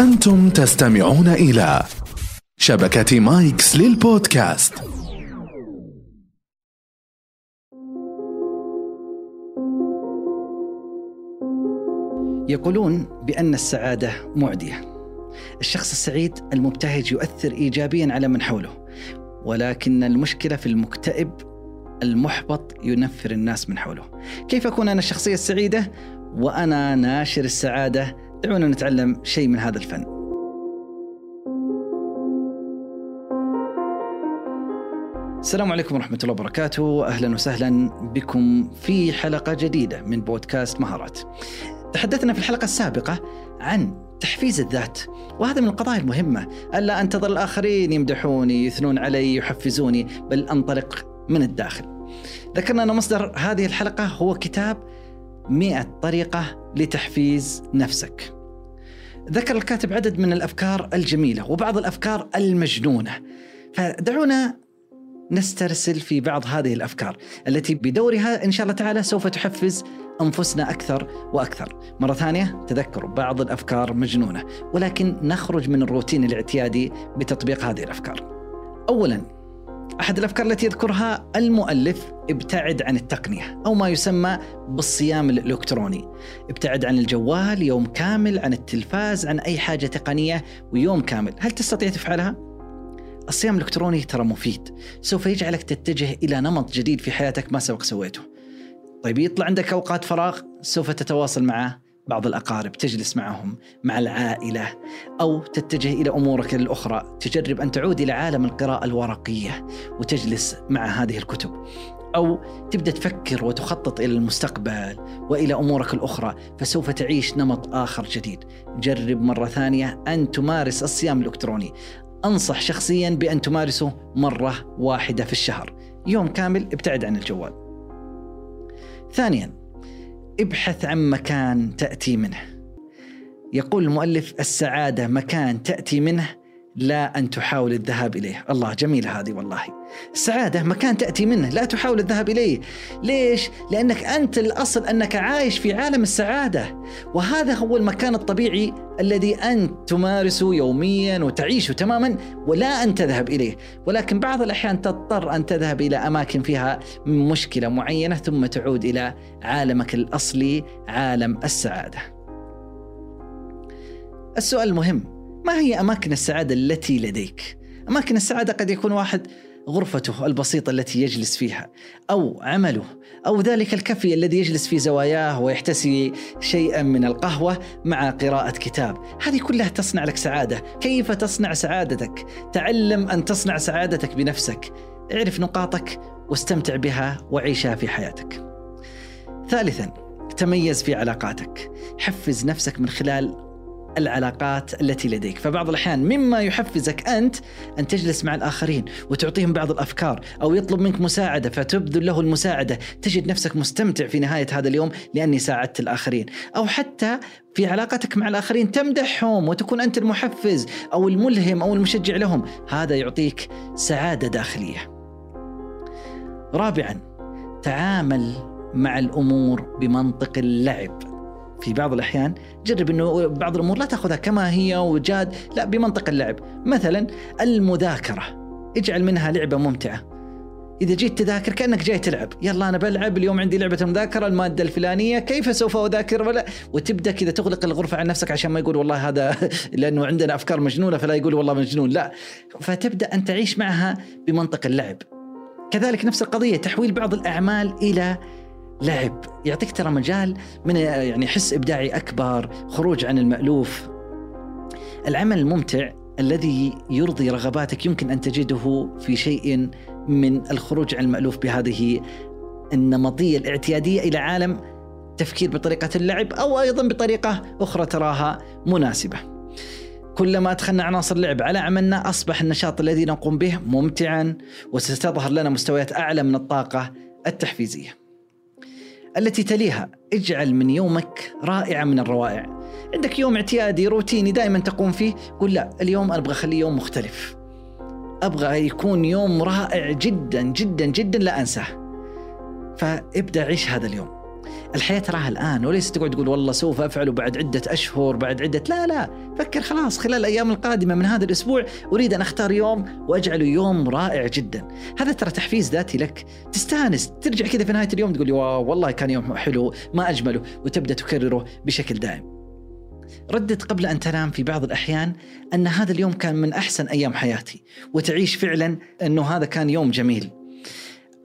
أنتم تستمعون إلى شبكة مايكس للبودكاست يقولون بأن السعادة معدية. الشخص السعيد المبتهج يؤثر إيجابيا على من حوله، ولكن المشكلة في المكتئب المحبط ينفر الناس من حوله. كيف أكون أنا الشخصية السعيدة وأنا ناشر السعادة؟ دعونا نتعلم شيء من هذا الفن. السلام عليكم ورحمة الله وبركاته، أهلا وسهلا بكم في حلقة جديدة من بودكاست مهارات. تحدثنا في الحلقة السابقة عن تحفيز الذات وهذا من القضايا المهمة ألا أنتظر الآخرين يمدحوني يثنون علي يحفزوني بل أنطلق من الداخل ذكرنا أن مصدر هذه الحلقة هو كتاب 100 طريقة لتحفيز نفسك ذكر الكاتب عدد من الأفكار الجميلة وبعض الأفكار المجنونة فدعونا نسترسل في بعض هذه الأفكار التي بدورها إن شاء الله تعالى سوف تحفز أنفسنا أكثر وأكثر. مرة ثانية تذكروا بعض الأفكار مجنونة ولكن نخرج من الروتين الاعتيادي بتطبيق هذه الأفكار. اولا أحد الأفكار التي يذكرها المؤلف ابتعد عن التقنية أو ما يسمى بالصيام الإلكتروني. ابتعد عن الجوال يوم كامل، عن التلفاز، عن أي حاجة تقنية ويوم كامل، هل تستطيع تفعلها؟ الصيام الإلكتروني ترى مفيد، سوف يجعلك تتجه إلى نمط جديد في حياتك ما سبق سويته. طيب يطلع عندك أوقات فراغ سوف تتواصل مع بعض الأقارب، تجلس معهم، مع العائلة، أو تتجه إلى أمورك الأخرى، تجرب أن تعود إلى عالم القراءة الورقية وتجلس مع هذه الكتب. أو تبدأ تفكر وتخطط إلى المستقبل وإلى أمورك الأخرى فسوف تعيش نمط آخر جديد. جرب مرة ثانية أن تمارس الصيام الإلكتروني. أنصح شخصيا بأن تمارسه مرة واحدة في الشهر، يوم كامل ابتعد عن الجوال. ثانيا ابحث عن مكان تأتي منه. يقول المؤلف السعادة مكان تأتي منه لا أن تحاول الذهاب إليه، الله جميل هذه والله. السعاده مكان تأتي منه لا تحاول الذهاب إليه. ليش؟ لأنك أنت الأصل أنك عايش في عالم السعادة، وهذا هو المكان الطبيعي الذي أنت تمارسه يوميا وتعيشه تماما ولا أن تذهب إليه، ولكن بعض الأحيان تضطر أن تذهب إلى أماكن فيها مشكلة معينة ثم تعود إلى عالمك الأصلي عالم السعادة. السؤال المهم ما هي أماكن السعادة التي لديك؟ أماكن السعادة قد يكون واحد غرفته البسيطة التي يجلس فيها أو عمله أو ذلك الكفي الذي يجلس في زواياه ويحتسي شيئا من القهوة مع قراءة كتاب، هذه كلها تصنع لك سعادة، كيف تصنع سعادتك؟ تعلم أن تصنع سعادتك بنفسك، اعرف نقاطك واستمتع بها وعيشها في حياتك. ثالثا تميز في علاقاتك، حفز نفسك من خلال العلاقات التي لديك. فبعض الأحيان مما يحفزك أنت أن تجلس مع الآخرين وتعطيهم بعض الأفكار أو يطلب منك مساعدة فتبذل له المساعدة. تجد نفسك مستمتع في نهاية هذا اليوم لأني ساعدت الآخرين. أو حتى في علاقتك مع الآخرين تمدحهم وتكون أنت المحفز أو الملهم أو المشجع لهم. هذا يعطيك سعادة داخلية. رابعا تعامل مع الأمور بمنطق اللعب. في بعض الأحيان جرب إنه بعض الأمور لا تأخذها كما هي وجاد لا بمنطق اللعب. مثلا المذاكرة. اجعل منها لعبة ممتعة. إذا جيت تذاكر كأنك جاي تلعب، يلا أنا بلعب اليوم عندي لعبة المذاكرة المادة الفلانية، كيف سوف أذاكر ولا؟ وتبدأ كذا تغلق الغرفة عن نفسك عشان ما يقول والله هذا لأنه عندنا أفكار مجنونة فلا يقول والله مجنون، لا، فتبدأ أن تعيش معها بمنطق اللعب. كذلك نفس القضية تحويل بعض الأعمال إلى لعب يعطيك ترى مجال من يعني حس إبداعي أكبر خروج عن المألوف العمل الممتع الذي يرضي رغباتك يمكن أن تجده في شيء من الخروج عن المألوف بهذه النمطية الاعتيادية إلى عالم تفكير بطريقة اللعب أو أيضا بطريقة أخرى تراها مناسبة. كلما ادخلنا عناصر اللعب على عملنا أصبح النشاط الذي نقوم به ممتعا وستظهر لنا مستويات أعلى من الطاقة التحفيزية. التي تليها. اجعل من يومك رائعة من الروائع. عندك يوم اعتيادي روتيني دائما تقوم فيه. قل لا اليوم أبغى أخليه يوم مختلف. أبغى يكون يوم رائع جدا جدا جدا لا أنساه. فابدأ عيش هذا اليوم. الحياة تراها الآن وليس تقعد تقول والله سوف أفعل بعد عدة أشهر بعد عدة لا لا. فكر خلاص خلال الأيام القادمة من هذا الأسبوع أريد أن أختار يوم وأجعله يوم رائع جدا. هذا ترى تحفيز ذاتي لك. تستانس ترجع كذا في نهاية اليوم تقول والله كان يوم حلو ما أجمله وتبدأ تكرره بشكل دائم. ردت قبل أن تنام في بعض الأحيان أن هذا اليوم كان من أحسن أيام حياتي وتعيش فعلا أنه هذا كان يوم جميل.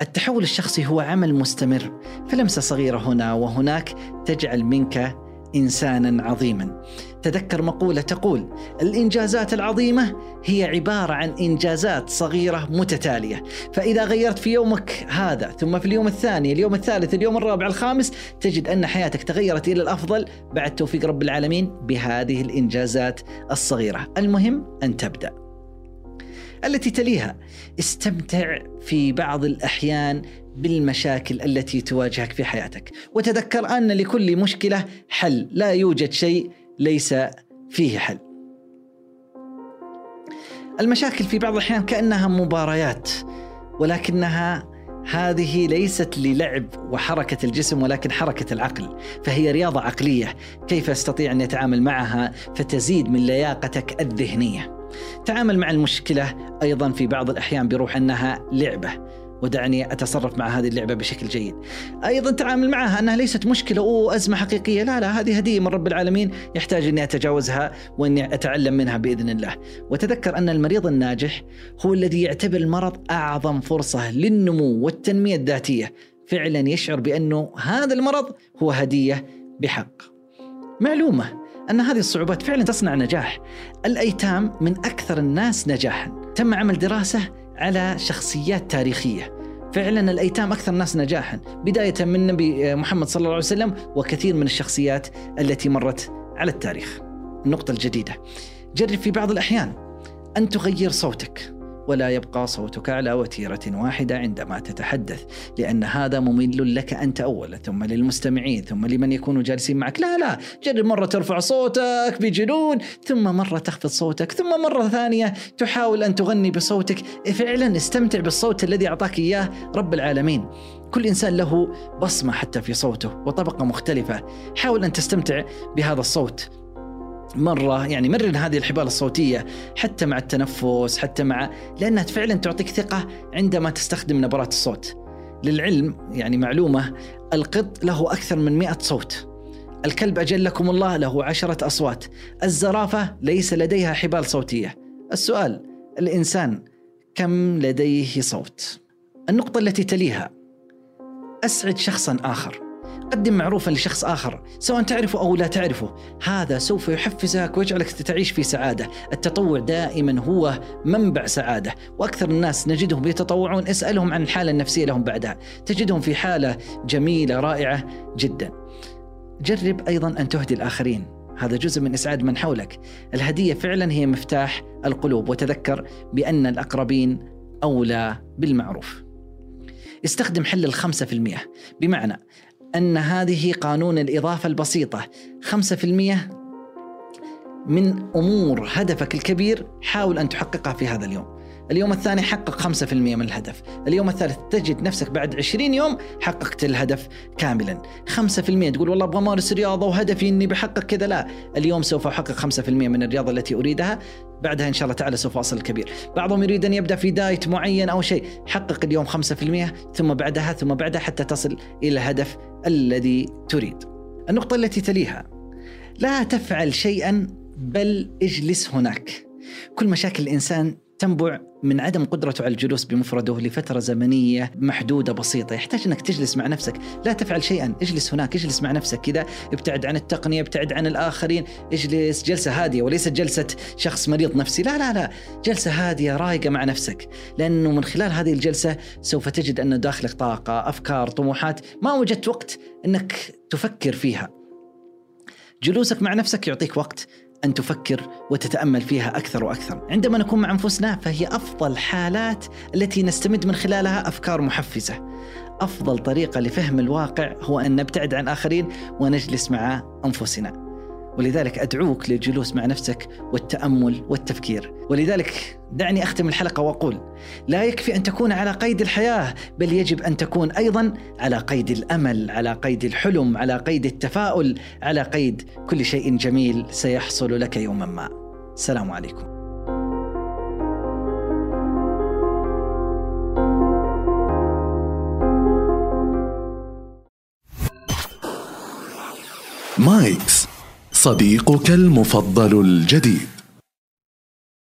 التحول الشخصي هو عمل مستمر فلمسة صغيرة هنا وهناك تجعل منك إنسانا عظيما. تذكر مقولة تقول الإنجازات العظيمة هي عبارة عن إنجازات صغيرة متتالية. فإذا غيرت في يومك هذا ثم في اليوم الثاني اليوم الثالث اليوم الرابع الخامس تجد أن حياتك تغيرت إلى الأفضل. بعد توفيق رب العالمين بهذه الإنجازات الصغيرة. المهم أن تبدأ. التي تليها. استمتع في بعض الأحيان بالمشاكل التي تواجهك في حياتك. وتذكر أن لكل مشكلة حل. لا يوجد شيء ليس فيه حل. المشاكل في بعض الأحيان كأنها مباريات ولكنها هذه ليست للعب وحركة الجسم ولكن حركة العقل. فهي رياضة عقلية. كيف أستطيع أن يتعامل معها؟ فتزيد من لياقتك الذهنية. تعامل مع المشكلة أيضا في بعض الأحيان بروح أنها لعبة ودعني أتصرف مع هذه اللعبة بشكل جيد. أيضا تعامل معها أنها ليست مشكلة أو أزمة حقيقية. لا لا هذه هدية من رب العالمين يحتاج أني أتجاوزها وأني أتعلم منها بإذن الله. وتذكر أن المريض الناجح هو الذي يعتبر المرض أعظم فرصة للنمو والتنمية الذاتية. فعلا يشعر بأنه هذا المرض هو هدية بحق. معلومة أن هذه الصعوبات فعلا تصنع نجاح. الأيتام من أكثر الناس نجاحا. تم عمل دراسة على شخصيات تاريخية. فعلا الأيتام أكثر الناس نجاحا. بداية من النبي محمد صلى الله عليه وسلم وكثير من الشخصيات التي مرت على التاريخ. النقطة الجديدة. جرب في بعض الأحيان أن تغير صوتك. ولا يبقى صوتك على وتيرة واحدة عندما تتحدث لأن هذا ممل لك أنت أولا ثم للمستمعين ثم لمن يكونوا جالسين معك. لا لا جرب مرة ترفع صوتك بجنون ثم مرة تخفض صوتك ثم مرة ثانية تحاول أن تغني بصوتك. فعلا استمتع بالصوت الذي أعطاك إياه رب العالمين. كل إنسان له بصمة حتى في صوته وطبقة مختلفة. حاول أن تستمتع بهذا الصوت. مرة يعني مرن هذه الحبال الصوتية حتى مع التنفس حتى مع لأنها فعلا تعطيك ثقة عندما تستخدم نبرات الصوت. للعلم يعني معلومة القط له أكثر من مئة صوت. الكلب أجلكم الله له عشرة أصوات. الزرافة ليس لديها حبال صوتية. السؤال الإنسان كم لديه صوت؟ النقطة التي تليها. أسعد شخصا آخر. قدم معروفا لشخص آخر سواء تعرفه أو لا تعرفه. هذا سوف يحفزك ويجعلك تعيش في سعادة. التطوع دائما هو منبع سعادة وأكثر الناس نجدهم يتطوعون اسألهم عن الحالة النفسية لهم بعدها. تجدهم في حالة جميلة رائعة جدا. جرب أيضا أن تهدي الآخرين. هذا جزء من إسعاد من حولك. الهدية فعلا هي مفتاح القلوب. وتذكر بأن الأقربين أولى بالمعروف. استخدم حل الخمسة في المئة. بمعنى أن هذه قانون الإضافة البسيطة. 5% من أمور هدفك الكبير حاول أن تحققها في هذا اليوم. اليوم الثاني حقق 5% من الهدف. اليوم الثالث تجد نفسك بعد 20 يوم حققت الهدف كاملا. 5% تقول والله أبغى أمارس رياضة وهدفي أني بحقق كذا. لا اليوم سوف أحقق 5% من الرياضة التي أريدها. بعدها إن شاء الله تعالى سوف أصل الكبير بعضهم يريد أن يبدأ في دايت معين أو شيء. حقق اليوم 5% ثم بعدها ثم بعدها حتى تصل إلى الهدف الذي تريد. النقطة التي تليها لا تفعل شيئا بل اجلس هناك. كل مشاكل الإنسان تنبع من عدم قدرته على الجلوس بمفرده لفترة زمنية محدودة بسيطة. يحتاج أنك تجلس مع نفسك. لا تفعل شيئا. اجلس هناك. اجلس مع نفسك. كذا ابتعد عن التقنية ابتعد عن الآخرين. اجلس. جلسة هادية. وليست جلسة شخص مريض نفسي. لا لا لا. جلسة هادية رايقة مع نفسك. لأنه من خلال هذه الجلسة سوف تجد أن داخلك طاقة أفكار طموحات ما وجدت وقت أنك تفكر فيها. جلوسك مع نفسك يعطيك وقت. أن تفكر وتتأمل فيها أكثر وأكثر. عندما نكون مع أنفسنا فهي أفضل حالات التي نستمد من خلالها أفكار محفزة. أفضل طريقة لفهم الواقع هو أن نبتعد عن آخرين ونجلس مع أنفسنا. ولذلك أدعوك للجلوس مع نفسك والتأمل والتفكير. ولذلك دعني أختم الحلقة وأقول لا يكفي أن تكون على قيد الحياة بل يجب أن تكون أيضا على قيد الأمل على قيد الحلم على قيد التفاؤل على قيد كل شيء جميل سيحصل لك يوما ما. السلام عليكم. مايكس. صديقك المفضل الجديد.